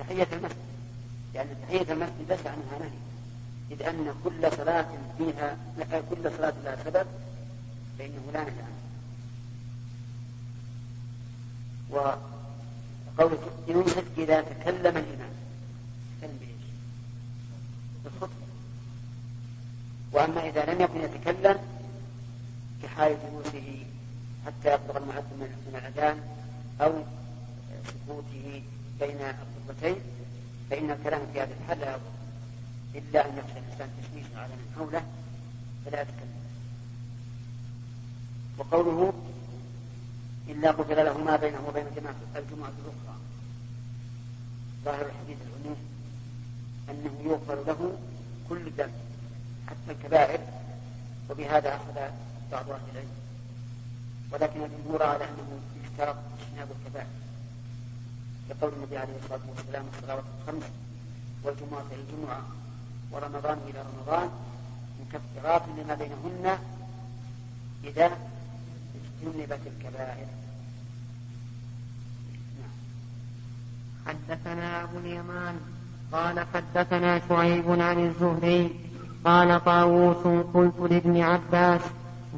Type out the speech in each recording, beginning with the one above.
تحية المسجد. لأن يعني تحية المسجد ليس عنها نهي إذ أن كل صلاة فيها كل صلاة لها سبب فإنه لا نهي عنه وقول ينصت إذا تكلم الإمام. تكلم؟ بالخطبة وأما إذا لم يكن يتكلم في حال جلوسه حتى يبلغ المؤذن من الأذان أو سكوته بين الخطبتين فإن الكلام في هذه الحال لا يضر. إلا أن يخشى الإنسان تشويش على من حوله فلا يتكلم. وقوله إلا غفر له ما بينه وبين جماعة الجمعة الأخرى. ظاهر الحديث العموم أنه يغفر له كل ذنب حتى الكبائر وبهذا أخذ بعض أهل العلم. ولكن الجمهور على أنه يشترط اجتناب الكبائر. لقول النبي عليه الصلاة والسلام الصلوات الخمس والجمعة إلى الجمعة ورمضان إلى رمضان مكفرات لما بينهن إذا اجتنبت الكبائر. حدثنا أبو اليمان قال حدثنا شعيب عن الزهري قال طاووس قلت لابن عباس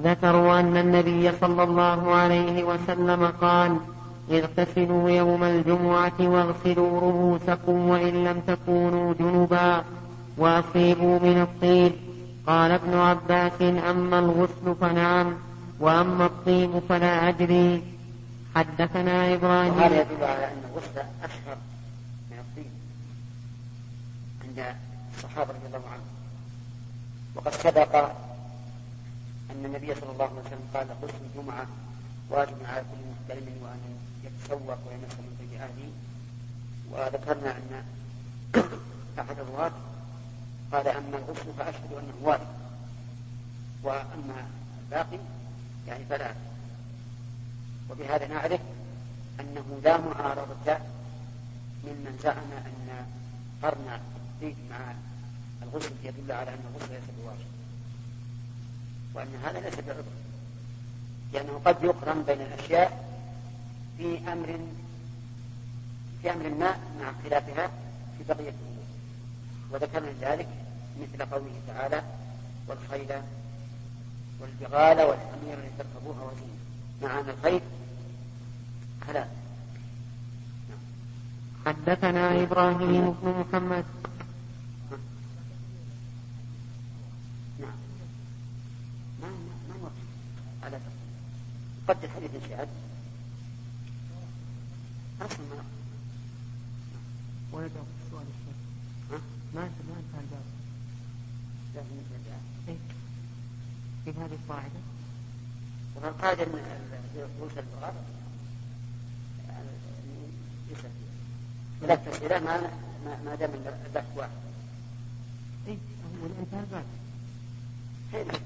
ذكروا أن النبي صلى الله عليه وسلم قال اغتسلوا يوم الجمعة واغسلوا رؤوسكم وإن لم تكونوا جنبا وأصيبوا من الطيب. قال ابن عباس أما الغسل فنعم وأما الطيب فلا أدري. حدثنا إبراهيم. وهذا يدل على أن الغسل أشهر من الطيب عند الصحابة رضي الله عنهم. وقد سبق أن النبي صلى الله عليه وسلم قال غسل الجمعة واجب على كل محترم وأن يتسوق ويمس من أهله وذكرنا أن أحد الرواة قال أما الغسل فأشهد أنه واجب وأما الباقي يعني فلا. وبهذا نعرف أنه لا معارضة ممن زعم أن قرن الطيب مع الغسل يدل على أن الغسل ليس بواجب. وأن هذا ليس بعذر. لأنه قد يقرن بين الأشياء في أمر في أمر ما مع اختلافها في بقية الأمور. وذكرنا ذلك مثل قوله تعالى والخيل والبغال والحمير لتركبوها وزينة. مع أن الخيل؟ حلال حدثنا إبراهيم بن محمد. نعم. ما ما ما على قد الحديث شاذ. أصلا ما ولا السؤال الشيخ ما انت ما انتهى الباب لازم ينتهي الباب إيه؟ هذه القاعدة والقاعدة غسل البغال يسأل ولا تسأله ما ما دام اللف واحد. اي هو انتهى الباب. هذا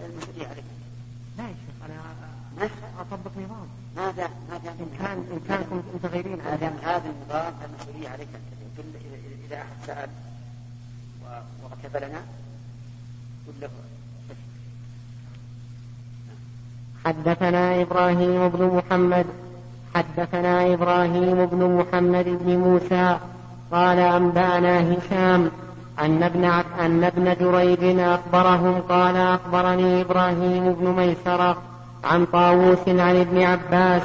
المسؤولية عليك. لا يا شيخ أنا أطبق نظام. ماذا ماذا؟ إن كان إن كان كنتم متغيرين. ما دام هذا النظام فالمسؤولية عليك أنت. اذا أحد سأل وكتب لنا قل له. حدثنا إبراهيم بن محمد. حدثنا إبراهيم بن محمد بن موسى. قال أنبأنا هشام. أن ابن أن ابن جريج أخبرهم. قال أخبرني إبراهيم بن ميسرة. عن طاووس عن ابن عباس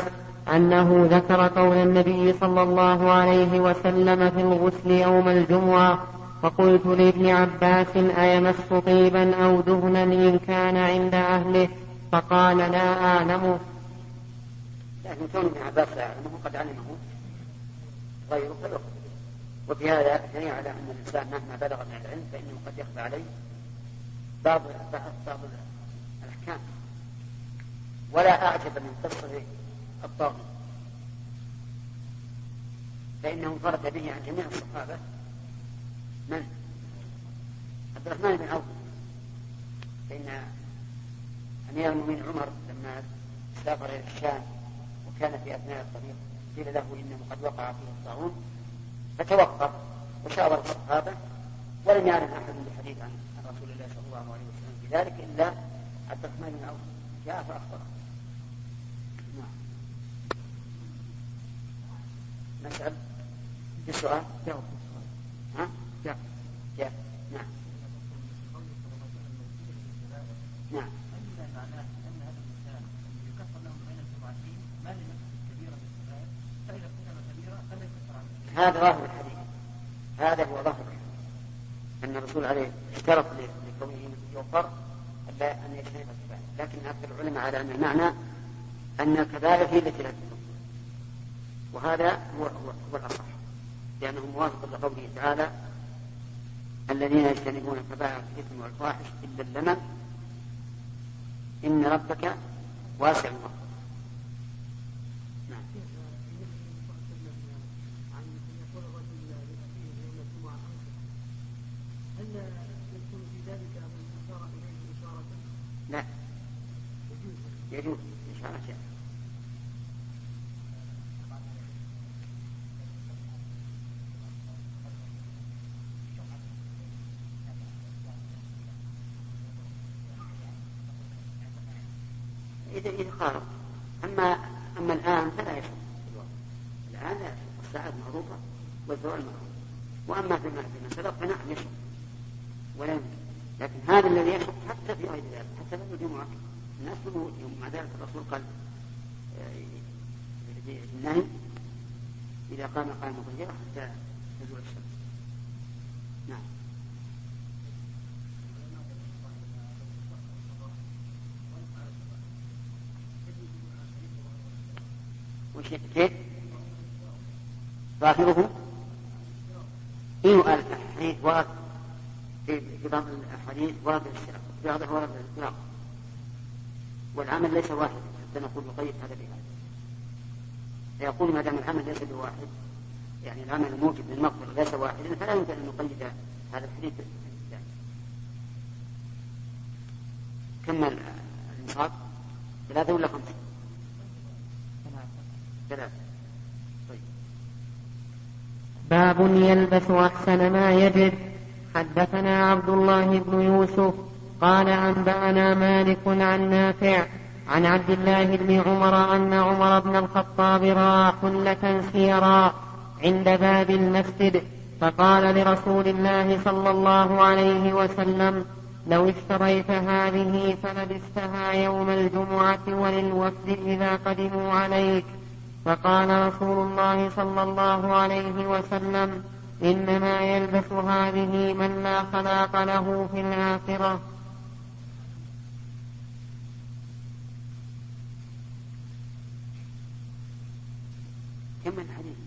أنه ذكر قول النبي صلى الله عليه وسلم في الغسل يوم الجمعة فقلت لابن عباس أيمس طيبا أو دهنا إن كان عند أهله؟ فقال لا أعلمه لكن كون ابن عباس لا يعلمه قد علمه غيره فيخبر وفي هذا دليل على أن الإنسان مهما بلغ من العلم فإنه قد يخفى عليه بعض بعض الأحكام. ولا أعجب من قصة الطاغي فإنه انفرد به عن جميع الصحابة. من؟ عبد الرحمن بن عوف. فإن أمير المؤمنين عمر لما سافر إلى الشام وكان في أثناء الطريق قيل له إنه قد وقع فيه الطاعون فتوقف وشاور الصحابة ولم يعلم أحد بالحديث عن رسول الله صلى الله عليه وسلم في ذلك إلا عبد الرحمن بن عوف. جاء فأخبره. نسأل. في السؤال؟ جاوب ها؟ جاء جاء نعم. نعم. هذا ظاهر الحديث. هذا هو ظاهر الحديث. أن الرسول عليه اشترط لكونه يغفر أن يجتنب الكبائر لكن أكثر العلماء على أن المعنى أن الكبائر هي التي لا تكفر وهذا هو, هو, الأصح لأنه موافق لقوله تعالى الذين يجتنبون كبائر الإثم والفواحش إلا اللمم إن ربك واسع المغفرة لا. يجوز إشارة شيء إذا قارب أما أما الآن فلا يشق الآن لا معروفة والزوال معروف وأما فيما فيما سبق فنعم يشق ولا يمكن. لكن هذا الذي يشق حتى في غير ذلك حتى في الجمعة الناس يوم مع ذلك الرسول قال آه، النهي إذا قام قام ظهيرة حتى تزول الشمس. نعم وش كيف؟ ظاهره إيه الحديث ورد في بعض الحديث ورد في بعضها ورد الاطلاق والعمل ليس واحد حتى نقول نقيد هذا بهذا فيقول ما دام العمل ليس بواحد يعني العمل الموجب للمغفرة ليس واحدا فلا يمكن أن نقيد هذا الحديث كم الإنصاف؟ ثلاثة ولا خمسة؟ طيب. باب يلبس أحسن ما يجد. حدثنا عبد الله بن يوسف قال أنبأنا مالك عن نافع عن عبد الله بن عمر أن عمر بن الخطاب رأى حلة سيرا عند باب المسجد. فقال لرسول الله صلى الله عليه وسلم لو اشتريت هذه فلبستها يوم الجمعة وللوفد إذا قدموا عليك. فقال رسول الله صلى الله عليه وسلم إنما يلبس هذه من لا خلاق له في الآخرة. كم من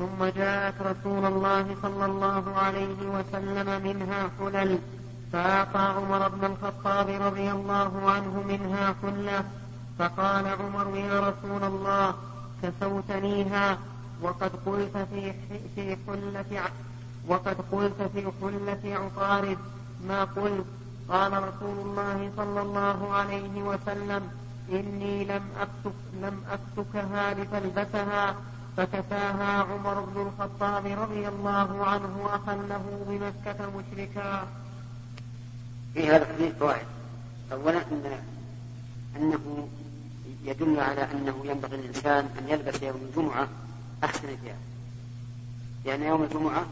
ثم جاءت رسول الله صلى الله عليه وسلم منها حلل فأعطى عمر بن الخطاب رضي الله عنه منها حلة فقال عمر يا رسول الله كسوتنيها وقد قلت في في حلة وقد قلت في حلة عطارد ما قلت؟ قال رسول الله صلى الله عليه وسلم إني لم أكتك لم أكتكها لتلبسها فكفاها عمر بن الخطاب رضي الله عنه أخله بمكة مشركا. في هذا الحديث فوائد. أولا أن أنه يدل على أنه ينبغي للإنسان أن يلبس يوم الجمعة أحسن الثياب لأن يوم الجمعة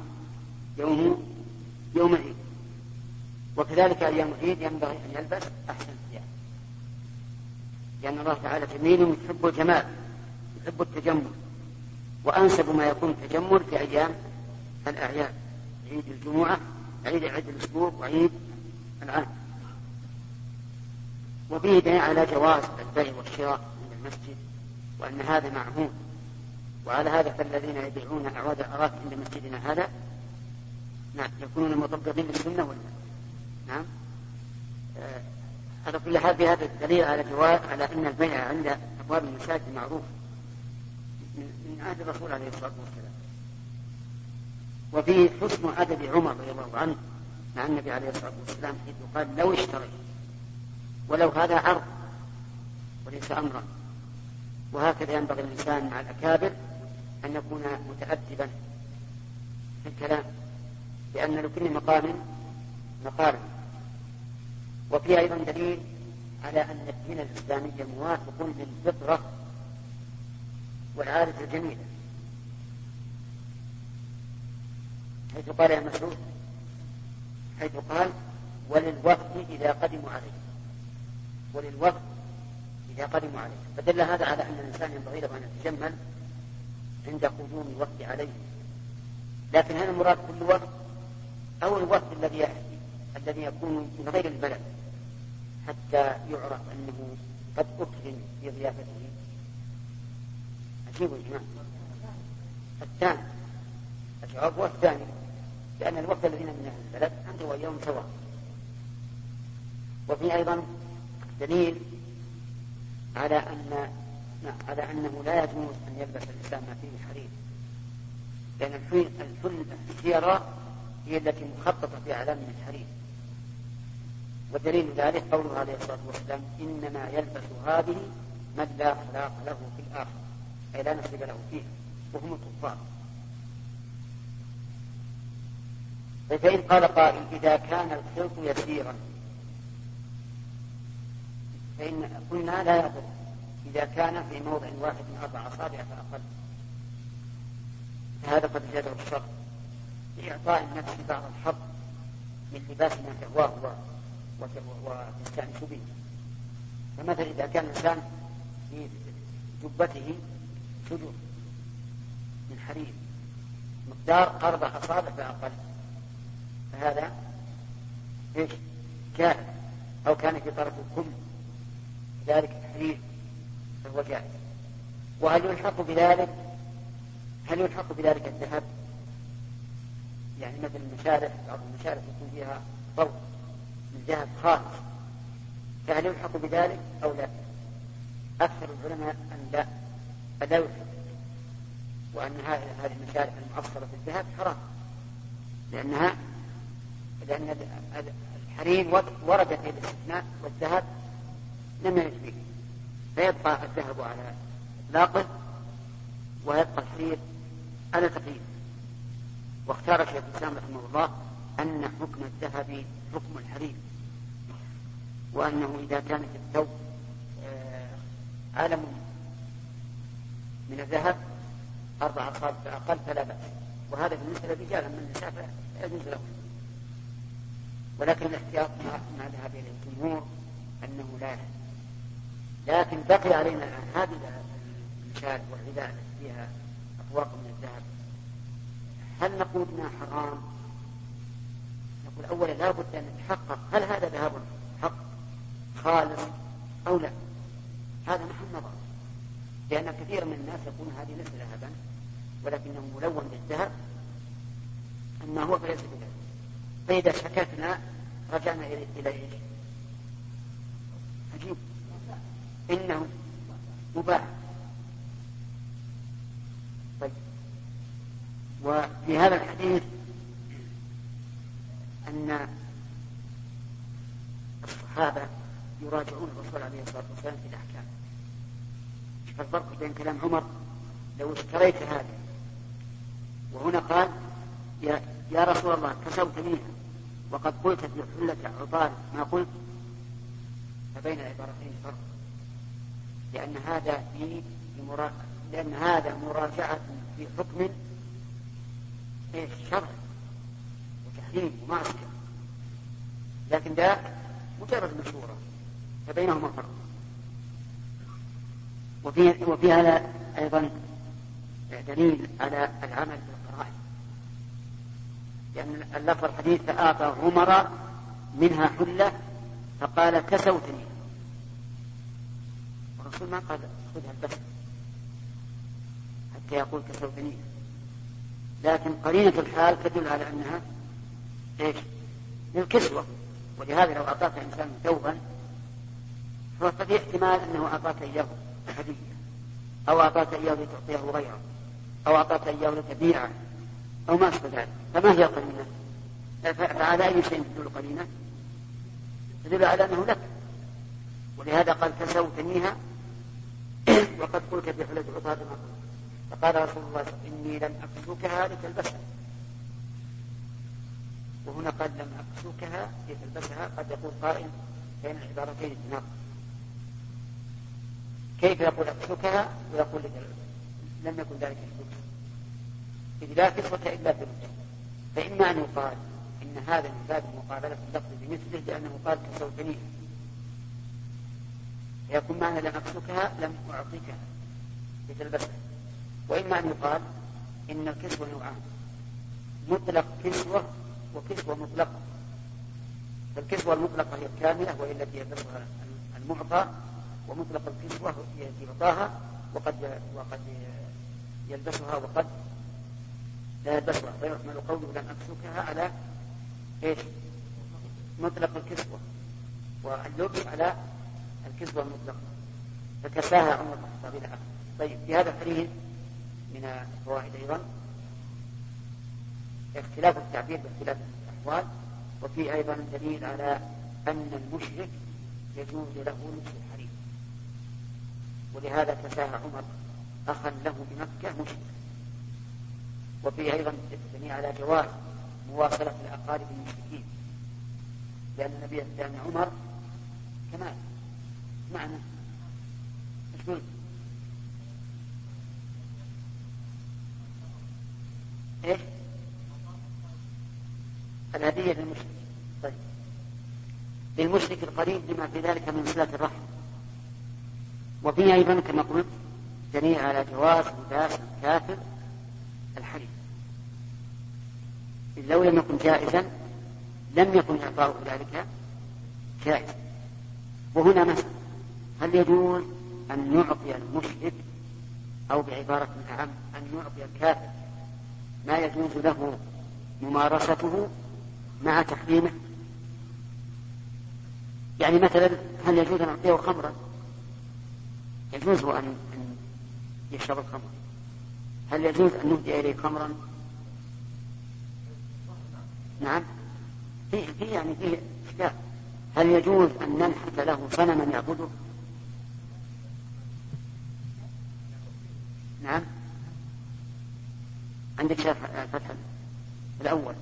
يوم يوم العيد وكذلك أيام العيد ينبغي أن يلبس أحسن الثياب لأن الله تعالى جميل يحب الجمال يحب التجمل وأنسب ما يكون التجمل في أيام الأعياد. عيد الجمعة عيد عيد الأسبوع وعيد العام. وفيه دليل على جواز البيع والشراء عند المسجد وأن هذا معهود وعلى هذا فالذين يبيعون أعواد الأراك عند مسجدنا هذا نعم يكونون مطبقين للسنة ولا نعم. آه على كل حال في هذا الدليل على جواز على أن البيع عند أبواب المساجد معروف. من عهد الرسول عليه الصلاة والسلام. وفيه حسن أدب عمر رضي الله عنه مع النبي عليه الصلاة والسلام حيث قال لو اشتريت ولو هذا عرض وليس أمرا. وهكذا ينبغي الإنسان مع الأكابر أن يكون متأدبا في الكلام لأن لكل مقام مقالا وفي أيضا دليل على أن الدين الإسلامي موافق للفطرة والعادة الجميلة حيث قال يا مسعود حيث قال وللوفد إذا قدموا عليه. وللوفد إذا قدموا عليه. فدل هذا على أن الإنسان ينبغي له أن يتجمل عند قدوم الوفد عليه. لكن هل المراد كل وفد أو الوفد الذي الذي يكون من غير البلد حتى يعرف أنه قد أكرم في عجيب يا الثاني الجواب هو الثاني لأن الوفد الذين من البلد أنت وإياهم سواء وفي أيضا دليل على أن على أنه لا يجوز أن يلبس الإنسان ما فيه حرير. لأن الحل السيرة هي التي مخططة في أعلام من الحرير. ودليل ذلك قوله عليه الصلاة والسلام إنما يلبس هذه من لا خلاق له في الآخرة. أي لا نصيب له فيها وهم الكفار. فإن قال قائل إذا كان الخلط يسيرا فإن قلنا لا يضر. إذا كان في موضع واحد من أربع أصابع فأقل. فهذا قد زاده الشر لإعطاء النفس بعض الحظ من لباس ما تهواه وتستأنس به. فمثلا إذا كان الإنسان في جبته شجر من حرير مقدار أربع أصابع فأقل فهذا إيش؟ كان أو كان في طرف الكل. ذلك التحرير فهو جائز وهل يلحق بذلك؟ هل يلحق بذلك الذهب؟ يعني مثل المشارف بعض المشارف يكون فيها ضوء من ذهب خالص. فهل يلحق بذلك أو لا؟ أكثر العلماء أن لا. يلحق وأن هذه المشارف المعصرة في الذهب حرام. لأنها لأن الحرير ورد في الاستثناء والذهب لم يرد فيبقى الذهب على إطلاقه ويبقى الحرير على تقييده واختار شيخ الإسلام رحمه الله أن حكم الذهب حكم الحرير. وأنه إذا كان في الثوب آه، علم من الذهب أربع أصابع فأقل فلا بأس. وهذا بالنسبة للرجال أما النساء فيجوز لهم. ولكن الاحتياط ما ذهب اليه الجمهور أنه لا لكن بقي علينا هذه المشاة والعداء التي فيها اطواق من الذهب. هل نقول إنها حرام؟ نقول أولا لا بد أن نتحقق هل هذا ذهب حق خالص أو لا؟ هذا لأن كثير من الناس يقولون هذه ليس ذهبا ولكنه ملون بالذهب أما هو فليس بذهب فإذا شككنا رجعنا إلى إيش؟ عجيب. إنه مباح. طيب. وفي هذا الحديث أن الصحابة يراجعون الرسول عليه الصلاة والسلام في الأحكام. فالفرق بين كلام عمر لو اشتريت هذا. وهنا قال يا, يا رسول الله كسوت منها. وقد قلت في حلة عطار ما قلت. فبين العبارتين فرق. لأن هذا في مرا... لأن هذا مراجعة في حكم إيش؟ شرع وتحريم ومعصية لكن ذاك مجرد مشورة. فبينهما فرق. وفي وفي هذا أيضا دليل على العمل لأن اللفظ الحديث فأعطى عمر منها حلة فقال كسوتني. الرسول ما قال خذها بس حتى يقول كسوتني. لكن قرينة الحال تدل على أنها إيش؟ للكسوة. ولهذا لو أعطاك إنسان ثوبا ففي احتمال أنه أعطاك إياه. هدية أو أعطاك إياه لتعطيه غيره أو أعطاك إياه لتبيعه أو ما أشبه ذلك. فما هي القرينة؟ فعلى أي شيء تدل قرينة؟ تدل على أنه لك. ولهذا قال كسوتنيها وقد قلت في حلة عطاء فقال رسول الله إني لم أكسوكها لتلبسها وهنا قال لم أكسوكها لتلبسها قد يقول قائل بين العبارتين تناقض كيف يقول أكسوكها ويقول لم يكن ذلك الكسوة إذ لا كسوة إلا في الرجل فإما أن يقال إن هذا من باب مقابلة اللفظ بمثله لأنه قال كسوتنيها فيكون معنى لم أكسوكها لم أعطيكها لتلبسها وإما أن يقال إن الكسوة نوعان. مطلق كسوة وكسوة مطلقة فالكسوة المطلقة هي الكاملة وهي التي يلبسها المعطى ومطلق الكسوة يعطاها وقد وقد يلبسها وقد لا يلبسها. فيحمل قوله لم أكسوكها على إيش؟ مطلق الكسوة واللبس على الكسوة المطلقة فكساها عمر بن الخطاب إلى طيب في هذا الحديث من الفوائد أيضا. اختلاف التعبير باختلاف الأحوال. وفي أيضا دليل على أن المشرك يجوز له الحرير ولهذا كساها عمر أخا له بمكة مشرك وفيه أيضا دليل على جواز مواصلة الأقارب المشركين. لأن النبي لأن عمر كمال. معنى. إيش قلت؟ إيش؟ الهدية للمشرك. طيب. للمشرك القريب لما في ذلك من صلة الرحم. وفيه أيضا كما قلت دليل على جواز لباس الكافر الحريم. إذ لو لم يكن جائزا لم يكن إعطاؤه ذلك جائزا. وهنا مثلا هل يجوز أن نعطي المشرك أو بعبارة أعم أن نعطي الكافر؟ ما يجوز له ممارسته مع تحريمه؟ يعني مثلا هل يجوز أن نعطيه خمرا؟ يجوز أن يشرب الخمر هل يجوز أن نهدي إليه خمرا؟ نعم. في في يعني فيه إشكال. هل يجوز أن ننحت له صنما يعبده نعم. عندك شرح فتح الأول.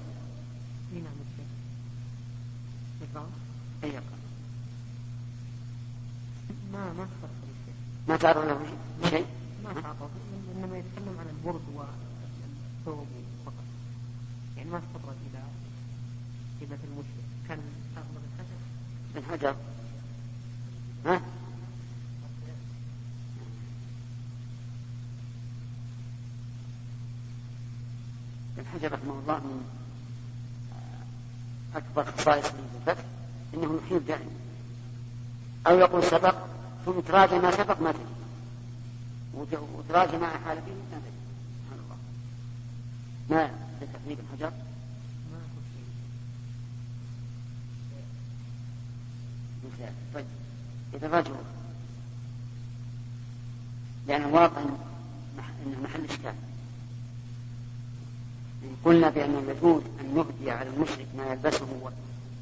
أي ما ما ما تعرض له شيء؟ ما تعرض إنما يتكلم عن البرد والثوب فقط. يعني ما استطرد إلى هبة المشرك كان أغلب الحجر. الحجر. ها؟ الحجر رحمه الله من أكبر خصائص الفتح إنه يحيل دائما أو يقول سبق ثم تراجع ما سبق ما تدري. وتراجع ما حال به ما تدري. سبحان الله. ما لتقريب الحجر؟ طيب. يتراجعون لأن الواقع أنه محل إشكال. إن قلنا بأنه يجوز أن نهدي على المشرك ما يلبسه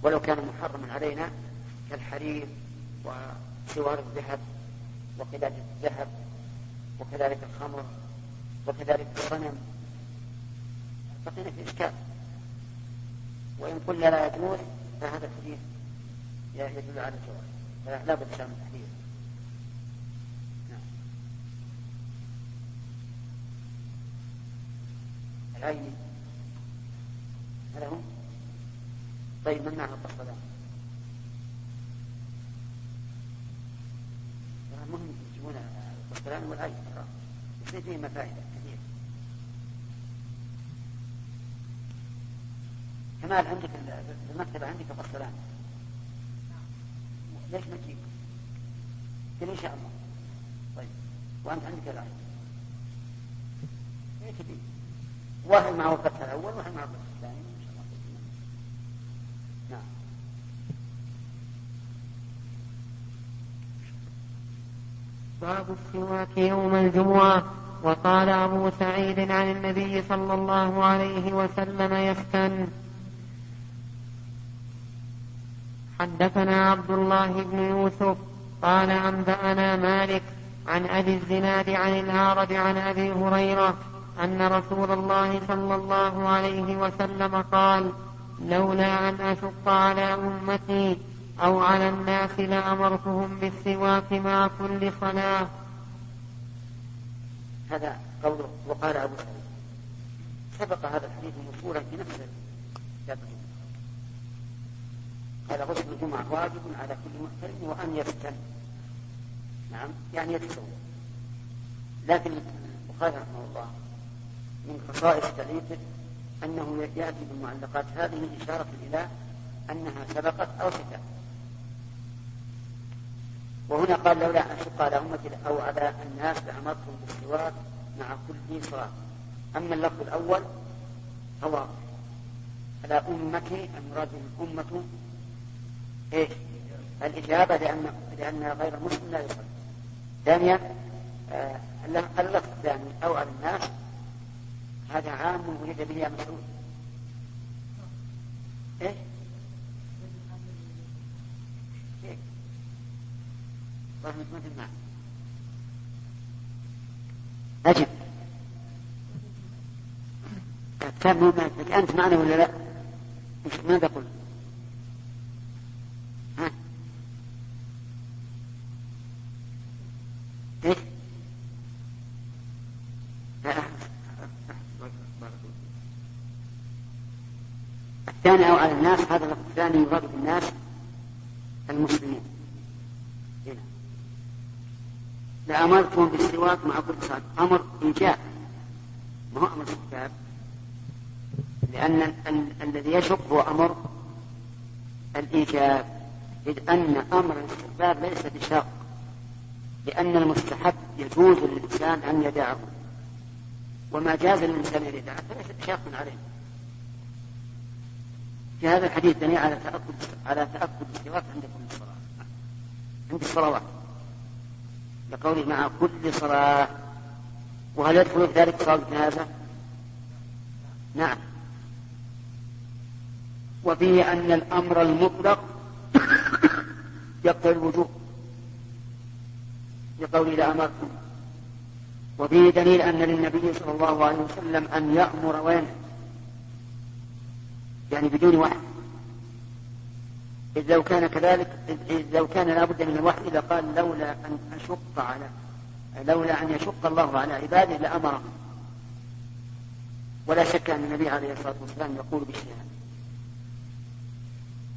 ولو كان محرما علينا كالحرير وسوار الذهب وقلادة الذهب وكذلك الخمر وكذلك الصنم بقينا في إشكال. وإن قلنا لا يجوز فهذا الحديث يدل على الجواز لا بد من التحديد نعم. العين. هل هم؟ طيب من معنى المهم يجيبون القصدان والعين يصير فيهما فائدة كثيرة. كمال عندك في المكتبة عندك قصدان ليش ما تجيب؟ قل إن شاء الله. طيب. وأنت عندك العين إيه تبي؟ واحد معه الفتح الأول واحد معه الفتح الثاني إن شاء الله نعم باب السواك يوم الجمعة. وقال أبو سعيد عن النبي صلى الله عليه وسلم يفتن. حدثنا عبد الله بن يوسف قال أنبأنا مالك عن أبي الزناد عن الأعرج عن أبي هريرة أن رسول الله صلى الله عليه وسلم قال لولا أن أشق على أمتي أو على الناس لأمرتهم بالسواك مع كل صلاة. هذا قوله وقال أبو سعيد سبق هذا الحديث موصولا في نفس الجبل قال غسل الجمعة واجب على كل محترم وأن يفتن نعم يعني يتسوى. لكن البخاري رحمه الله من خصائص تعليقه أنه يأتي بالمعلقات هذه إشارة إلى أنها سبقت أو ستأتي وهنا قال لولا أن أشق على أمتي أو على الناس لأمرتهم بالسواك مع كل صلاة أما اللفظ الأول فهو على أمتي المراد الأمة إيش؟ الإجابة لأن لأن غير المسلم لا يصلي. ثانيا آه اللفظ الثاني أو على الناس هذا عام ولد به مسعود. إيش؟ مثل ما أجب الكتاب مو أنت معنا ولا لا؟ ماذا قلت؟ ها؟ إيش؟ الثاني أو على الناس هذا الثاني يراد بالناس المسلمين هنا لأمرتهم بالسواك مع كل صلاة أمر إيجاب ما هو أمر استحباب لأن ال- ال- الذي يشق هو أمر الإيجاب إذ أن أمر الاستحباب ليس بشرط لأن المستحب يجوز للإنسان أن يدعه. وما جاز للإنسان أن يدعه فليس بشاق عليه. في هذا الحديث دليل على تأكد على تأكد السواك عند كل صلاة. عند الصلوات. لقوله مع كل صلاة. وهل يدخل في ذلك صلاة الجنازة؟ نعم. وفيه أن الأمر المطلق يقتضي الوجوب. لقوله لأمركم وفيه دليل أن للنبي صلى الله عليه وسلم أن يأمر وينهى. يعني بدون وحي. إذ لو كان كذلك إذ لو كان لابد من الوحي لقال لولا أن أشق على لولا أن يشق الله على عباده لأمرهم. ولا شك أن النبي عليه الصلاة والسلام يقول بشيء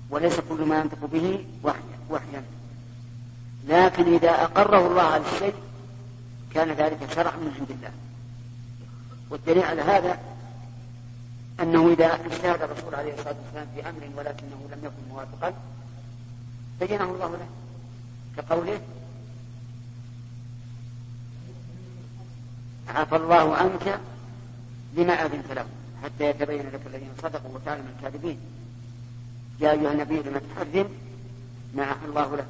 وليس كل ما ينطق به وحيا وحيا. لكن إذا أقره الله على الشيء كان ذلك شرع من عند الله. والدليل على هذا أنه إذا اجتهد الرسول عليه الصلاة والسلام في أمر ولكنه لم يكن موافقا بينه الله له كقوله عفى الله عنك لما أذنت له حتى يتبين لك الذين صدقوا وتعلم الكاذبين. يا أيها النبي لم تحرم ما أحل الله لك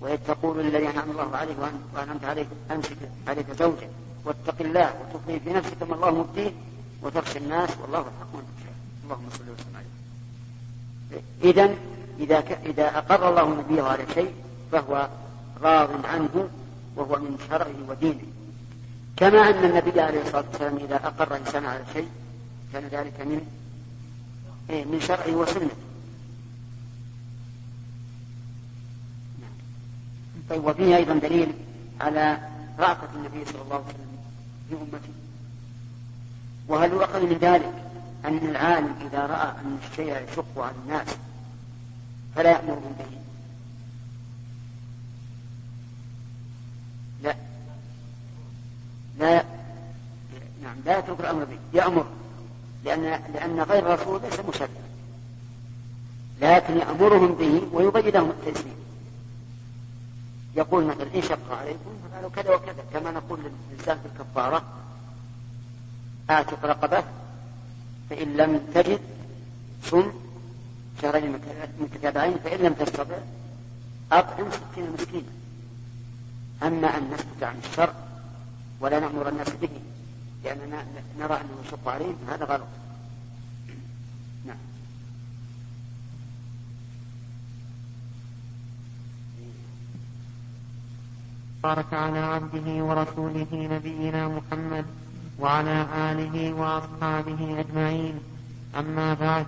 وإذ تقول للذي أنعم الله عليه وأنعمت عليه أمسك عليك زوجك واتق الله وتخفي في نفسك ما الله مبديه وتخشى الناس والله تخشى اللهم صل وسلم عليه. إذا إذا ك... إذا أقر الله نبيه على شيء فهو راض عنه وهو من شرعه ودينه. كما أن النبي عليه الصلاة والسلام إذا أقر إنسان على شيء كان ذلك من إيه من شرعه وسنته طيب وفيه أيضا دليل على رأفة النبي صلى الله عليه وسلم بأمته وهل يؤخذ من ذلك أن العالم إذا رأى أن الشيء يشق على الناس فلا يأمرهم به؟ لا. لا. نعم لا يترك الأمر به. يأمر. لأن لأن غير الرسول ليس مشرعا لكن يأمرهم به ويبين لهم يقول مثلا إن شق عليكم فقالوا كذا وكذا كما نقول للإنسان في الكفارة أعتق رقبة فإن لم تجد صم شهرين متتابعين فإن لم تستطع أطعم ستين مسكينا. أما أن نسكت عن الشر ولا نأمر الناس به لأننا نرى أنه يشق عليهم هذا غلط. نعم. بارك على عبده ورسوله نبينا محمد. وعلى آله وأصحابه أجمعين. أما بعد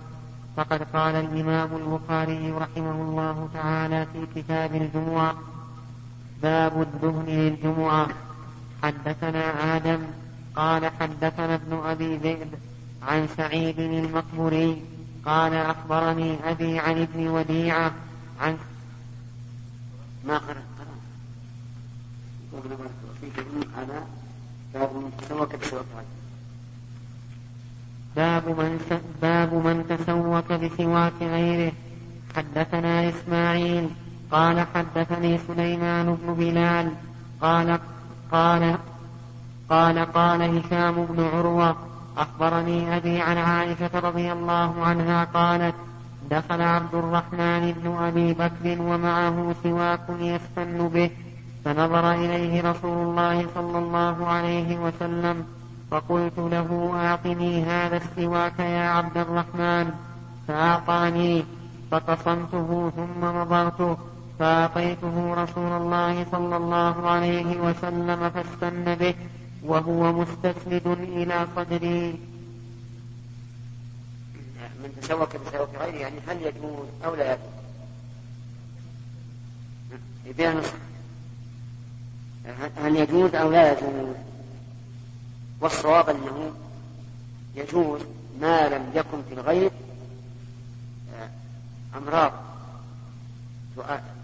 فقد قال الإمام البخاري رحمه الله تعالى في كتاب الجمعة باب الدهن للجمعة. حدثنا آدم قال حدثنا ابن أبي ذئب عن سعيد المقبوري قال أخبرني أبي عن ابن وديعة عن ما قرأ قرأ على باب من تسوق بسواك باب من باب من تسوك بسواك غيره. حدثنا إسماعيل. قال حدثني سليمان بن بلال. قال قال قال قال هشام بن عروة. أخبرني أبي عن عائشة رضي الله عنها قالت دخل عبد الرحمن بن أبي بكر ومعه سواك يستن به. فنظر إليه رسول الله صلى الله عليه وسلم فقلت له أعطني هذا السواك يا عبد الرحمن. فأعطاني فقصمته ثم مضغته فأعطيته رسول الله صلى الله عليه وسلم فاستن به وهو مستسند إلى صدري. من تسوك بسوك غيره يعني هل يجوز أو لا يجوز؟ يبيع نصح هل يجوز أو لا يجوز؟ والصواب أنه يجوز ما لم يكن في الغيب آه، أمراض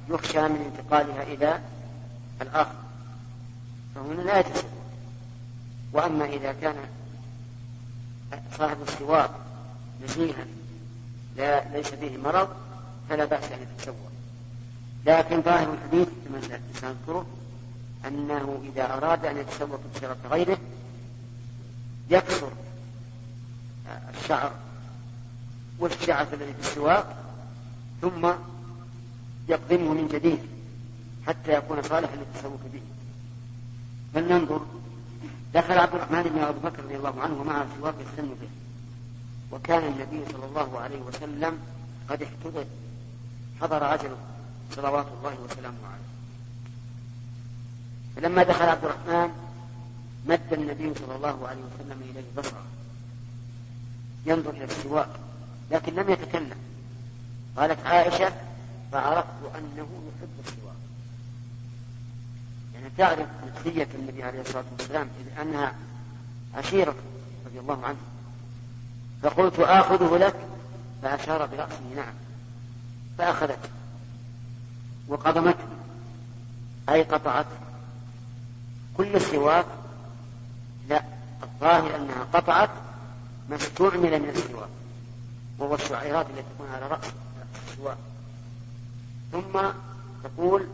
يخشى من انتقالها إلى الآخر. فهنا لا يجوز. وأما إذا كان صاحب السواك نزيها لا ليس فيه مرض فلا بأس أن يتسوى. لكن ظاهر الحديث كما سنذكره أنه إذا أراد أن يتسوق بشرف غيره يكسر الشعر والشعث الذي في السواق ثم يقدمه من جديد حتى يكون صالحا للتسوق به. فلننظر. دخل عبد الرحمن بن أبي بكر رضي الله عنه ومعه سواك يستن به. وكان النبي صلى الله عليه وسلم قد احتضر. حضر اجله صلوات الله وسلامه عليه. فلما دخل عبد الرحمن مد النبي صلى الله عليه وسلم إليه بصرة. ينظر إلى السواك لكن لم يتكلم. قالت عائشة فعرفت أنه يحب السواك. يعني تعرف نفسية النبي عليه الصلاة والسلام إذ أنها عشيرته رضي الله عنه. فقلت آخذه لك؟ فأشار برأسه نعم. فأخذته وقضمته أي قطعته. كل السواك لا الظاهر أنها قطعت ما استعمل من السواك وهو الشعيرات التي تكون على رأس السواك. ثم تقول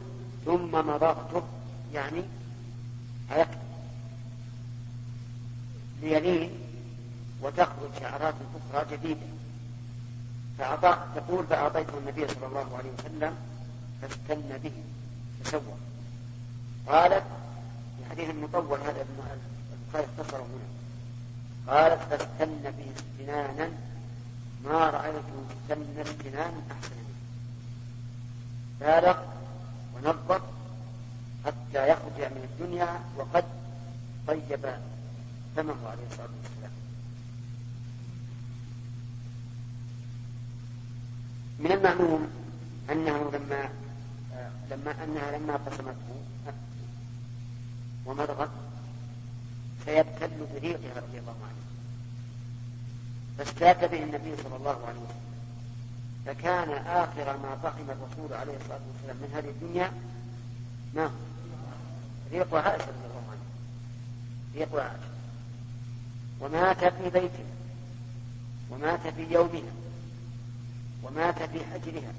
ثم مضغته يعني هيكتب ليلين وتخرج شعرات أخرى جديدة. فأعطى تقول فأعطيته النبي صلى الله عليه وسلم فاستن به تسوى قالت في حديث المطول هذا البخاري اختصره هنا. قالت فاستن به استنانا ما رأيت استن استنانا أحسن. منه بالغ ونظف حتى يخرج من الدنيا وقد طيب فمه عليه الصلاة والسلام. من المعلوم أنه لما لما أنها لما قسمته ومضغت فيبتل بريقها رضي الله عنه. فاستاك به النبي صلى الله عليه وسلم. فكان آخر ما فهم الرسول عليه الصلاة والسلام من هذه الدنيا ما هو؟ ريق عائشة رضي الله عنها. ريق عائشة. ومات في بيتها. ومات في يومها. ومات في حجرها.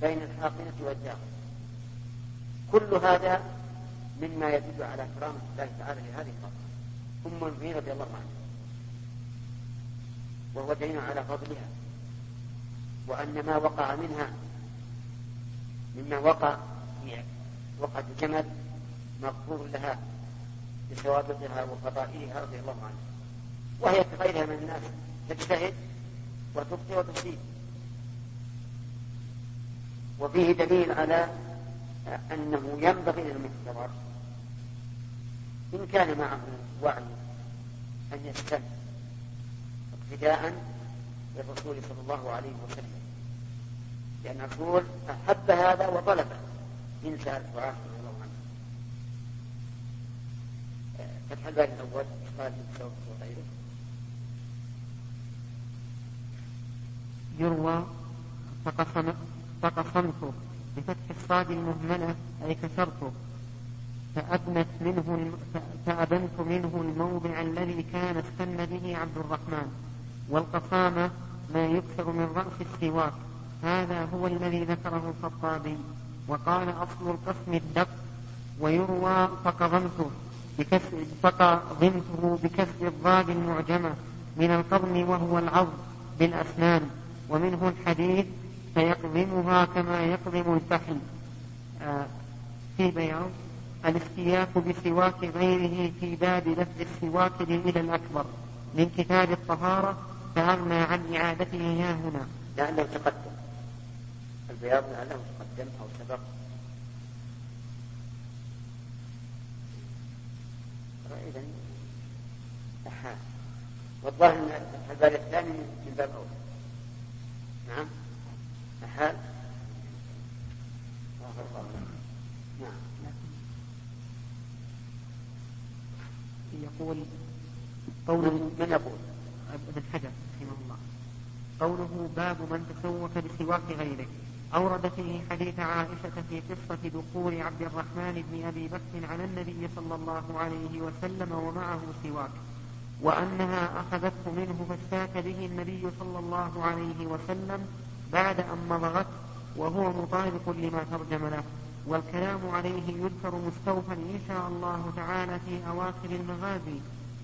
بين الحاقنة والداخل. كل هذا مما يدل على كرامة الله تعالى لهذه المرأة أم المؤمنين رضي الله عنها. وهو دليل على فضلها. وأن ما وقع منها مما وقع في وقعة الجمل مغفور لها بسوابقها وفضائلها رضي الله عنها. وهي كغيرها من الناس. تجتهد وتخطئ وتصيب وفيه دليل على أنه ينبغي للمحتضر إن كان معه وعي أن يستن اقتداء بالنبي صلى الله عليه وسلم. لأن الرسول أحب هذا وطلبه سألته عائشة رضي الله عنها فتح الباب الأول قال ابن وغيره. يروى فقسم فقسمته بفتح الصاد المهملة أي كسرته. فأبنت منه فأبنت منه الموضع الذي كان استن به عبد الرحمن. والقصامة ما يكسر من رأس السواك. هذا هو الذي ذكره الخطابي. وقال أصل القسم الدق ويروى فقضمته بكسر فقضمته بكسر الضاد المعجمة من القضم وهو العظم بالأسنان. ومنه الحديث فيقضمها كما يقضم الفحل. آه في بياض الاستياك بسواك غيره في باب لفظ السواك إلى الأكبر من كتاب الطهارة فأغنى عن إعادته ها هنا. لأنه تقدم. البياض لعله تقدم أو سبق. إذا أحا. والظاهر أن الباب الثاني من باب أول نعم. أحال نعم. يقول قوله من يقول؟ ابن حجر رحمه الله. قوله باب من تسوك بسواك غيره. أورد فيه حديث عائشة في قصة دخول عبد الرحمن بن أبي بكر على النبي صلى الله عليه وسلم ومعه سواك وأنها أخذته منه فاستاك به النبي صلى الله عليه وسلم بعد أن مضغت وهو مطابق لما ترجم له. والكلام عليه يذكر مستوفا إن شاء الله تعالى في أواخر المغازي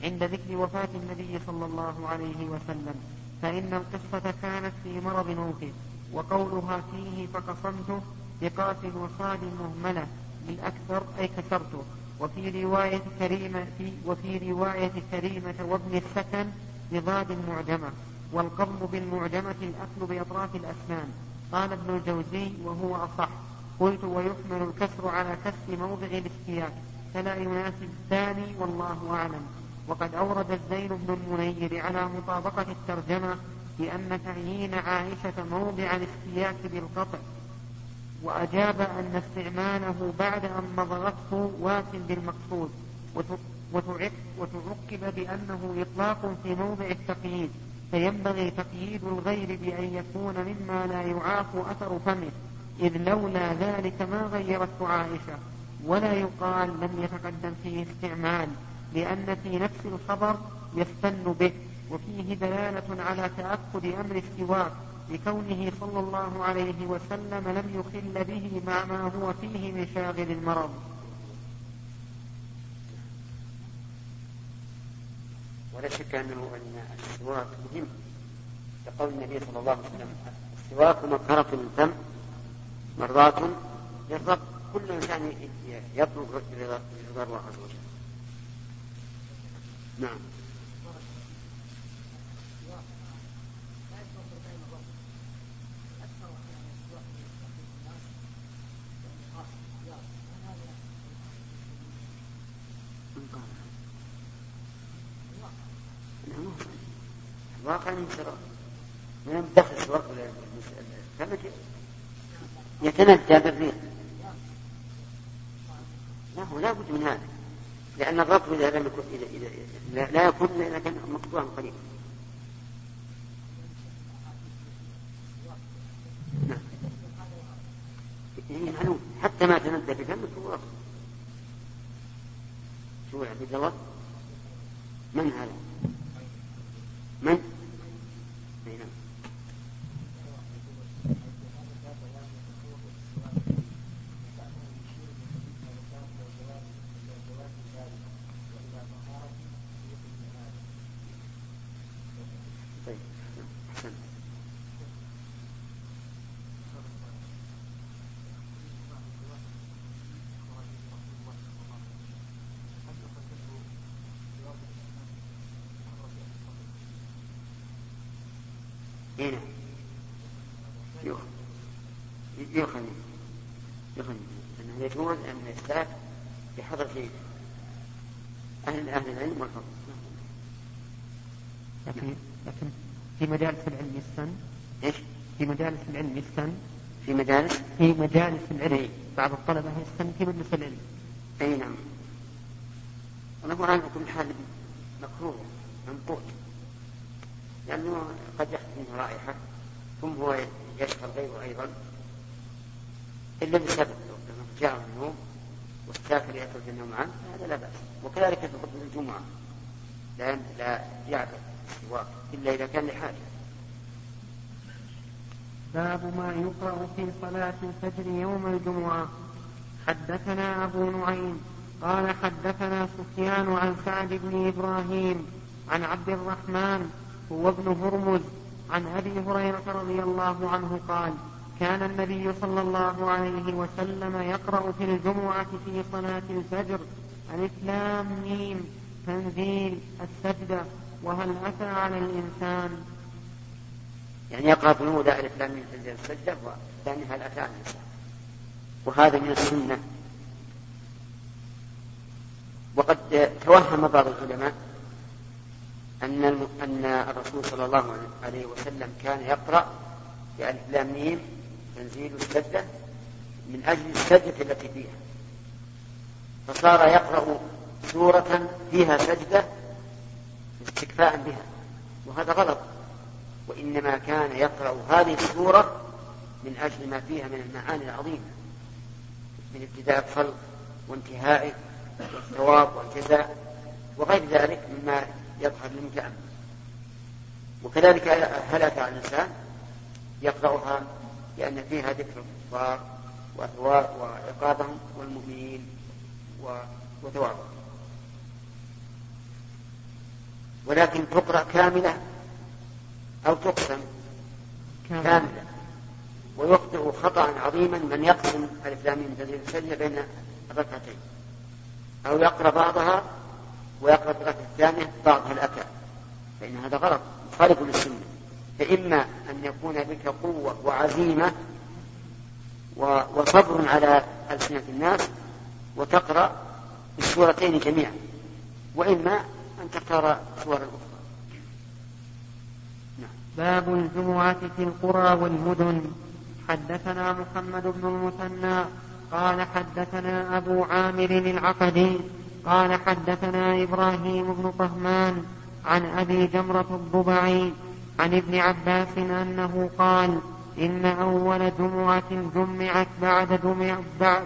عند ذكر وفاة النبي صلى الله عليه وسلم. فإن القصة كانت في مرض موته وقولها فيه فقصمته بقاف وصاد مهملة بالأكثر أي كسرته. وفي رواية كريمة في وفي رواية كريمة وابن السكن بضاد معجمة والقضم بالمعجمة الأكل بأطراف الأسنان. قال ابن الجوزي وهو أصح. قلت ويحمل الكسر على كسر موضع الاستياك فلا يناسب الثاني والله أعلم. وقد أورد الزين بن المنير على مطابقة الترجمة بأن تعيين عائشة موضع الاستياك بالقطع وأجاب أن استعماله بعد أن مضغته وات بالمقصود وتعقب بأنه إطلاق في موضع التقييد. فينبغي تقييد الغير بأن يكون مما لا يعاف أثر فمه. إذ لولا ذلك ما غيرته عائشة. ولا يقال لم يتقدم فيه استعمال لأن في نفس الخبر يستن به وفيه دلالة على تأكد أمر السواك لكونه صلى الله عليه وسلم لم يخل به مع ما هو فيه من شاغل المرض. ولا شك أنه أن السواك مهم. كقول النبي صلى الله عليه وسلم السواك مطهرة للفم مرضاة للرب كل إنسان يطلب رضا الله عز وجل. نعم. الواقع انه سواء من دخل سواء يتندى بالريح. لا هو لا بد من هذا. لأن الرطب إذا لم يكن إذا إذا لا يكون إلا إذا كان مقطوعا قليلا نعم. حتى ما تندى بفمك هو رطب شو عبد الله من هذا؟ من؟ هنا يؤخذ يؤخذ يؤخذ أنه يجوز أن يستاك بحضرة أهل أهل العلم والفضل. لكن لكن في مجالس العلم يستن؟ إيش؟ في مجالس العلم يستن؟ في مجالس؟ في مجالس العلم. بعض الطلبة يستن في مجلس العلم. اي نعم. ونقول على كل حال مكروه منقول لأنه قد يحدث منه رائحة ثم هو يشغل غيره أيضا. إلا بسبب لما جاء النوم والسافر يخرج النوم عنه هذا لا بأس. وكذلك في خطبة الجمعة لا لا يعبد السواك إلا إذا كان لحاجة. باب ما يقرأ في صلاة الفجر يوم الجمعة. حدثنا أبو نعيم قال حدثنا سفيان عن سعد بن إبراهيم عن عبد الرحمن هو ابن هرمز عن أبي هريرة رضي الله عنه قال كان النبي صلى الله عليه وسلم يقرأ في الجمعة في صلاة الفجر ألف لام ميم تنزيل السجدة وهل أتى على الإنسان؟ يعني يقرأ في الأولى ألف لام ميم تنزيل السجدة والثاني هل أتى على الإنسان؟ وهذا من السنة. وقد توهم بعض العلماء أن أن الرسول صلى الله عليه وسلم كان يقرأ بألف لام ميم تنزيل السجدة من أجل السجدة التي فيها. فصار يقرأ سورة فيها سجدة استكفاء بها وهذا غلط. وإنما كان يقرأ هذه السورة من أجل ما فيها من المعاني العظيمة من ابتداء الخلق وانتهائه والثواب والجزاء وغير ذلك مما يظهر للمتأمل وكذلك هل أتى على الإنسان يقرأها لأن فيها ذكر الكفار وعقابهم والمؤمنين وثوابهم ولكن تقرأ كاملة أو تقسم كاملة. ويخطئ خطأ عظيما من يقسم الإسلام من تدريب السجدة بين الركعتين. أو يقرأ بعضها ويقرأ الركعة الثانية بعضها الأتى. فإن هذا غلط مخالف للسنة. فإما أن يكون بك قوة وعزيمة وصبر على ألسنة الناس وتقرأ السورتين جميعا. وإما أن تختار سورا أخرى. نعم. باب الجمعة في القرى والمدن. حدثنا محمد بن المثنى قال حدثنا أبو عامر العقدي قال حدثنا إبراهيم بن طهمان عن أبي جمرة الضبعي عن ابن عباس أنه قال إن أول جمعة جمعت بعد جمع بعد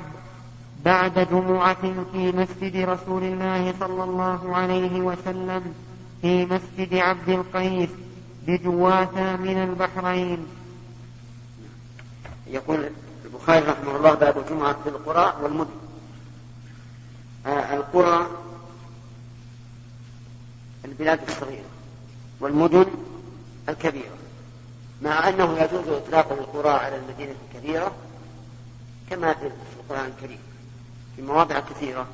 بعد جمعة في مسجد رسول الله صلى الله عليه وسلم في مسجد عبد القيس بجواثة من البحرين. يقول البخاري رحمه الله باب الجمعة في القرى والمدن. القرى البلاد الصغيرة والمدن الكبيرة. مع أنه يجوز إطلاق القرى على المدينة الكبيرة كما في القرآن الكريم في مواضع كثيرة.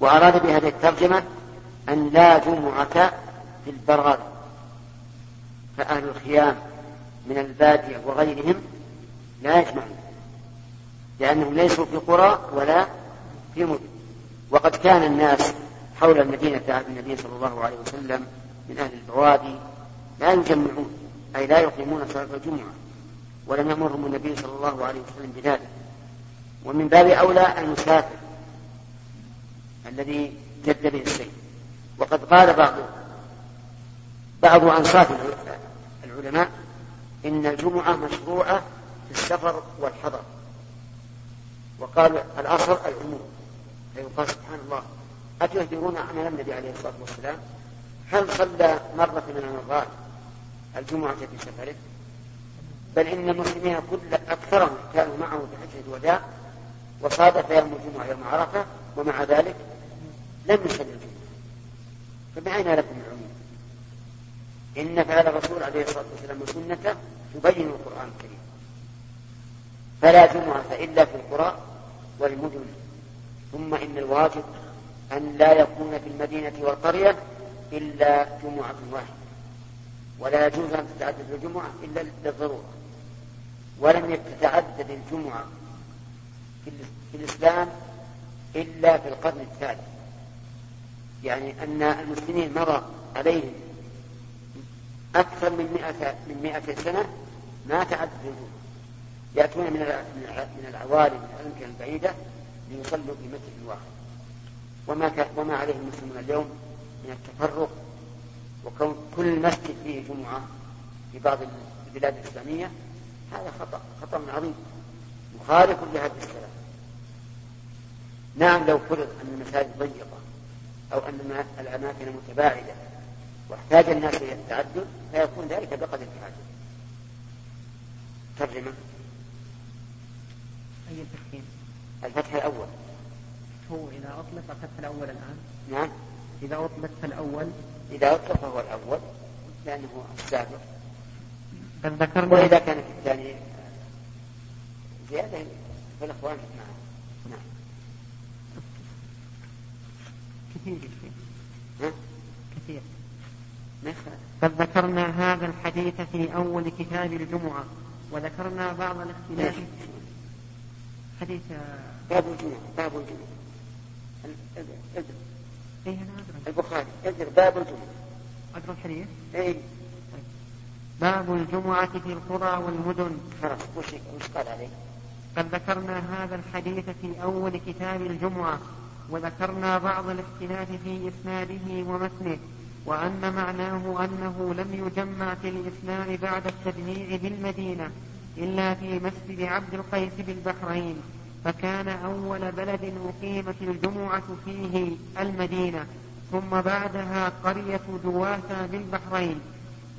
وأراد بهذه الترجمة أن لا جمعة في البرغد فأهل الخيام من البادية وغيرهم لا يجمعون لأنهم ليسوا في قرى ولا مدن وقد كان الناس حول المدينة في عهد النبي صلى الله عليه وسلم من أهل البوادي لا يجمعون أي لا يقيمون صلاة الجمعة ولم يأمرهم النبي صلى الله عليه وسلم بذلك. ومن باب أولى المسافر الذي جد به السير وقد قال بعض بعض أنصاف العلماء إن الجمعة مشروعة في السفر والحضر. وقال الأصل العموم. فيقال سبحان الله أتهدرون عمل النبي عليه الصلاة والسلام. هل صلى مرة من المرات الجمعة في سفره؟ بل إن المسلمين كل أكثرهم كانوا معه في حجة الوداع وصادف يوم الجمعة يوم عرفة ومع ذلك لم يصلي الجمعة. فمن لكم العموم؟ إن فعل الرسول عليه الصلاة والسلام وسنته تبين القرآن الكريم. فلا جمعة إلا في القرى والمدن. ثم إن الواجب أن لا يكون في المدينة والقرية إلا جمعة واحدة. ولا يجوز أن تتعدد الجمعة إلا للضرورة. ولم تتعدد الجمعة في الإسلام إلا في القرن الثالث. يعني أن المسلمين مضى عليهم أكثر من مئة من مئة سنة ما تعدد الجمعة يأتون من من العوالم من الأمكنة البعيدة ليصلوا في مسجد واحد. وما وما عليه المسلمون اليوم من التفرق وكون كل مسجد فيه جمعة في بعض البلاد الإسلامية هذا خطأ خطأ عظيم. مخالف لهذه السلام نعم لو فرض أن المساجد ضيقة أو أن الأماكن متباعدة واحتاج الناس إلى التعدد فيكون ذلك بقدر الحاجة ترجمة. أي التفخيم؟ الفتح الأول. هو إذا أطلق الفتح الأول الآن؟ نعم. إذا أطلق فالأول إذا أطلق فهو الأول لأنه السابق. قد ذكرنا وإذا كان في الثاني زيادة فالإخوان نعم نعم. كثير ها؟ كثير. قد ذكرنا هذا الحديث في أول كتاب الجمعة وذكرنا بعض الاختلاف. حديث باب الجمعة باب الجمعة إيه أنا ادري البخاري. ادر باب الجمعة اقرا الحديث؟ اي باب الجمعة في القرى والمدن. خلاص وش وش قال عليه؟ قد ذكرنا هذا الحديث في أول كتاب الجمعة وذكرنا بعض الاختلاف في إسناده ومتنه وأن معناه أنه لم يجمع في الإسلام بعد التجميع بالمدينة. إلا في مسجد عبد القيس بالبحرين فكان أول بلد أقيمت الجمعة فيه المدينة ثم بعدها قرية جواثة بالبحرين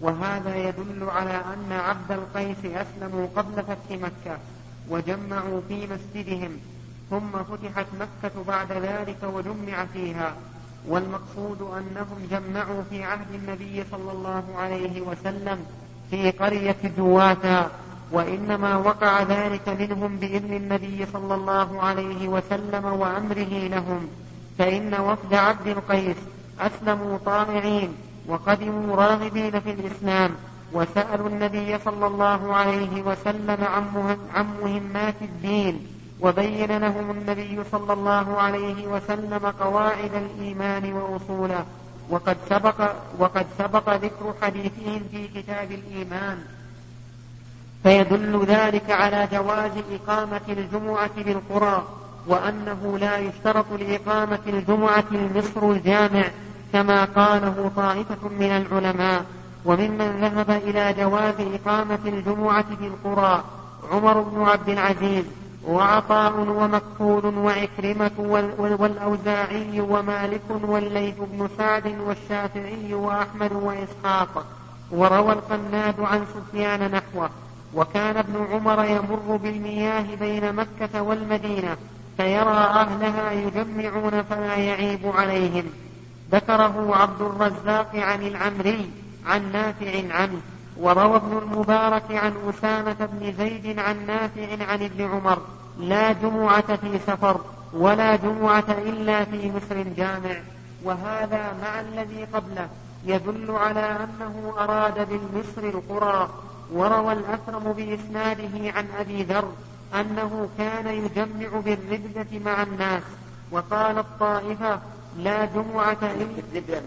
وهذا يدل على أن عبد القيس أسلموا قبل فتح مكة وجمعوا في مسجدهم ثم فتحت مكة بعد ذلك وجمع فيها. والمقصود أنهم جمعوا في عهد النبي صلى الله عليه وسلم في قرية جواثا وإنما وقع ذلك منهم بإذن النبي صلى الله عليه وسلم وأمره لهم فإن وفد عبد القيس أسلموا طامعين وقدموا راغبين في الإسلام وسألوا النبي صلى الله عليه وسلم عن مهمات الدين وبين لهم النبي صلى الله عليه وسلم قواعد الإيمان وأصوله وقد سبق وقد سبق ذكر حديثهم في كتاب الإيمان. فيدل ذلك على جواز إقامة الجمعة بالقرى وأنه لا يشترط لإقامة الجمعة المصر الجامع كما قاله طائفة من العلماء. وممن ذهب إلى جواز إقامة الجمعة في القرى عمر بن عبد العزيز وعطاء ومكحول وعكرمة والأوزاعي ومالك والليث بن سعد والشافعي وأحمد وإسحاق. وروى القناد عن سفيان نحوه. وكان ابن عمر يمر بالمياه بين مكة والمدينة فيرى أهلها يجمعون فلا يعيب عليهم. ذكره عبد الرزاق عن العمري عن نافع عنه وروى ابن المبارك عن أسامة بن زيد عن نافع عن ابن عمر لا جمعة في سفر ولا جمعة إلا في مصر جامع. وهذا مع الذي قبله يدل على أنه أراد بالمصر القرى. وروى الأكرم بإسناده عن أبي ذر أنه كان يجمع بالردة مع الناس وقال الطائفة لا جمعة إلا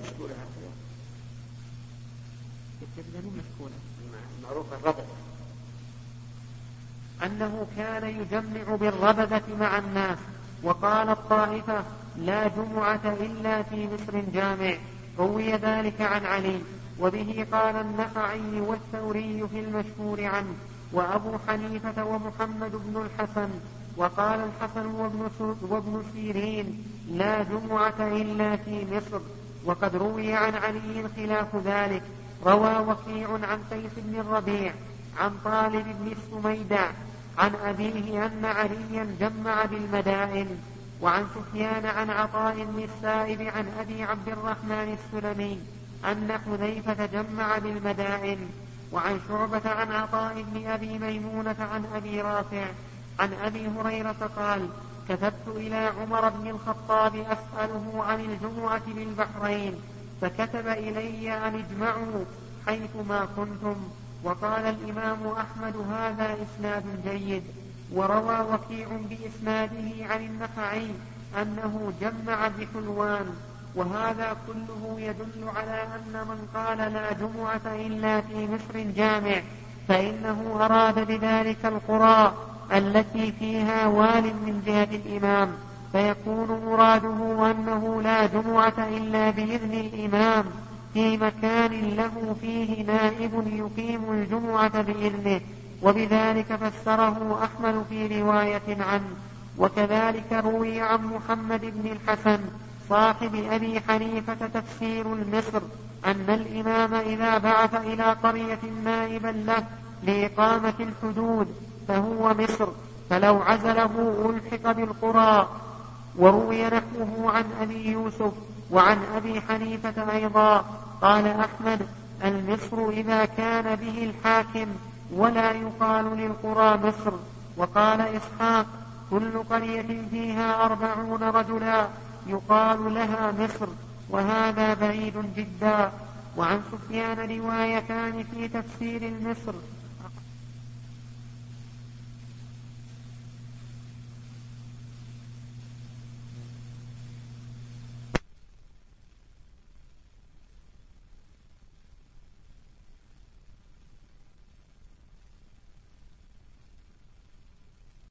معروفة الربذة أنه كان يجمع بالربذة مع الناس وقال الطائفة لا جمعة إلا في مصر جامع. روي ذلك عن علي. وبه قال النخعي والثوري في المشهور عنه وأبو حنيفة ومحمد بن الحسن وقال الحسن وابن, وابن سيرين لا جمعة إلا في مصر. وقد روي عن علي خلاف ذلك. روى وكيع عن قيس بن الربيع عن طالب بن السميدع عن أبيه أن عليا جمع بالمدائن وعن سفيان عن عطاء بن السائب عن أبي عبد الرحمن السلمي. أن حذيفة جمع بالمدائن وعن شعبة عن عطاء بن أبي ميمونة عن أبي رافع عن أبي هريرة قال كتبت إلى عمر بن الخطاب أسأله عن الجمعة بالبحرين فكتب إلي أن اجمعوا حيثما كنتم وقال الإمام أحمد هذا إسناد جيد. وروى وكيع بإسناده عن النخعي أنه جمع بحلوان وهذا كله يدل على أن من قال لا جمعة إلا في مصر الجامع فإنه أراد بذلك القرى التي فيها وال من جهة الإمام. فيكون مراده أنه لا جمعة إلا بإذن الإمام في مكان له فيه نائب يقيم الجمعة بإذنه. وبذلك فسره أحمد في رواية عنه. وكذلك روي عن محمد بن الحسن صاحب أبي حنيفة تفسير المصر أن الإمام إذا بعث إلى قرية نائبا له لإقامة الحدود فهو مصر فلو عزله ألحق بالقرى. وروي نحوه عن أبي يوسف وعن أبي حنيفة أيضا. قال أحمد المصر إذا كان به الحاكم ولا يقال للقرى مصر. وقال إسحاق كل قرية فيها أربعون رجلا. يقال لها مصر وهذا بعيد جدا. وعن سفيان روايتان في تفسير المصر